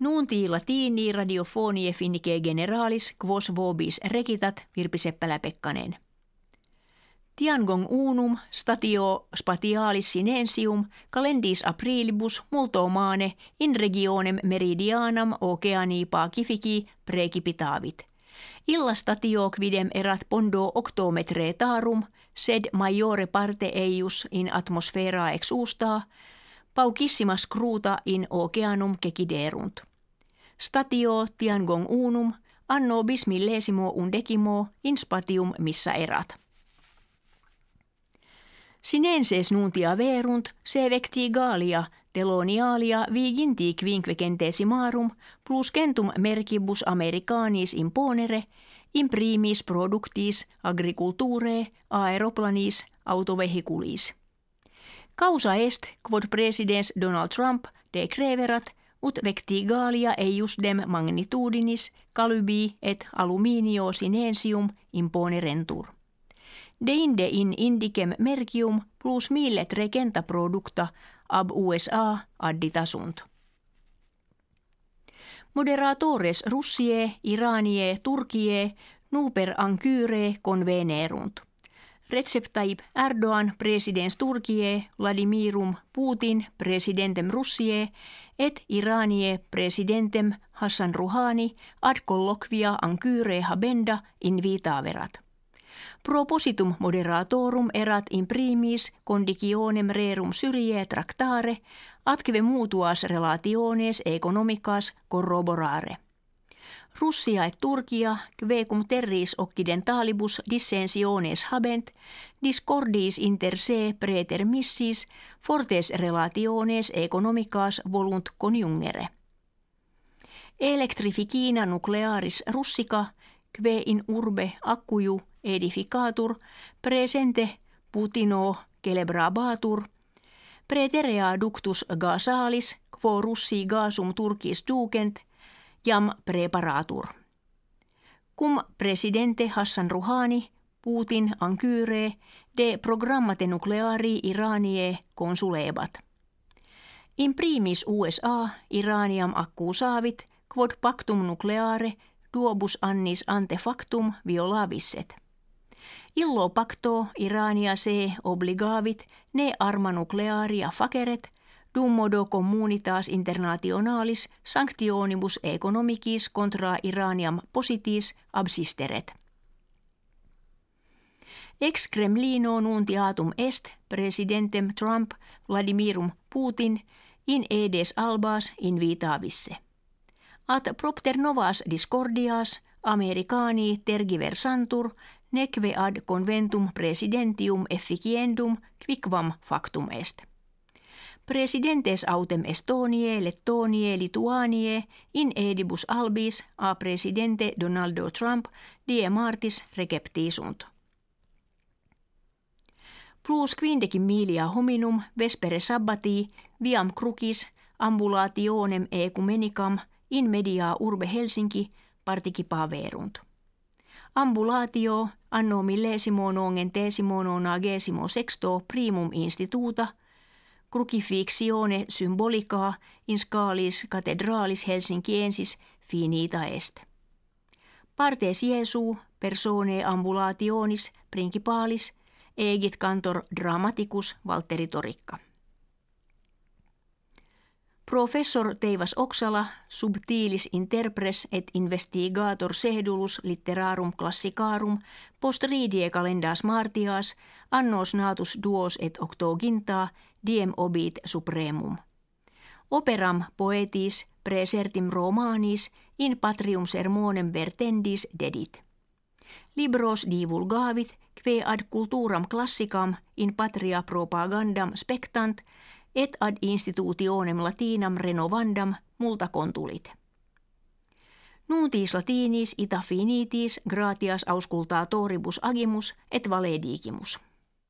Nunti latini radiofonie finnike generalis quos vobis rekitat Virpi Seppälä-Pekkanen. Tiangong unum statio spatialis sinensium calendis aprilibus multo maane in regionem meridianam oceani pacifici precipitavit. Illa statio quidem erat pondo octometre tarum, sed majore parte eius in atmosfera exusta, paucissimas cruta in oceanum keciderunt. Statio tiangong unum anno bis millesimo undecimo in spatium missä erat. Sinenses nuntia verunt se vecti galia telonialia viginti marum plus centum mercibus americanis imponere imprimis productis agriculture aeroplanis autovehiculis. Causa est quod presidens Donald Trump decreverat ut vectigalia eius dem magnitudinis calubi et aluminio sinensium imponerentur. Deinde in indicem mercium plus millet regenta producta ab USA additasunt. Moderatores Russie, Iranie, Turkie, nuper ankyre convenerunt. Recep Tayyip Erdogan, presidents Turkie, Vladimirum Putin, presidentem Russie, et Iranie presidentem Hassan Rouhani ad colloquia ankyre habenda invitaverat. Propositum moderatorum erat in primis conditionem rerum syrie tractare, atque mutuas relationes economicas corroborare. Russia et Turkia, quecum terris occidentalibus dissensiones habent, discordis inter se pretermissis fortes relationes economicas volunt conjungere. Electrificina nuclearis russica, kve in urbe accuju edificatur, presente putino celebrabatur, preterea ductus gasalis, quo russi gasum turkis ducent, jam preparatur. Cum presidente Hassan Rouhani, Putin ankyre de programmate nucleari Iranie consulebat. In primis USA Iraniam accusaavit quod pactum nucleare duobus annis ante factum violavisset. Illo pacto Irania se obligavit ne arma nuclearia faceret dum modo communitas internationalis sanctionibus economicis contra Iraniam positis absisteret. Ex Kremlino nuntiatum est presidentem Trump Vladimirum Putin in edes albas invitavisse. At propter novas discordias americani tergiversantur neque ad conventum presidentium efficiendum quicvam factum est. Presidentes autem Estoniae, Lettoniae, Lituaniae in edibus albis a presidente Donaldo Trump die martis receptisunt. Plus quindecim milia hominum vespere sabbati viam crucis ambulationem ecumenicam in media urbe Helsinki participaverunt. Ambulatio anno millesimo nongen nonagesimo sexto primum instituta crucifixione symbolica in scalis cathedralis Helsinkiensis finita est. Partes Jesu persone ambulationis principalis egit cantor dramaticus Valtteri Torikka. Professor Teivas Oksala, subtilis interpres et investigator sehdulus litterarum classicarum post ridie calendas martias annos natus duos et octoginta diem obit supremum. Operam poetis presertim romanis in patrium sermonem vertendis dedit. Libros divulgavit kve ad culturam classicam in patria propagandam spectant – et ad institutionem latinam renovandam multa contulit. Nuntis latinis ita finitis gratias auscultatoribus agimus et valedigimus.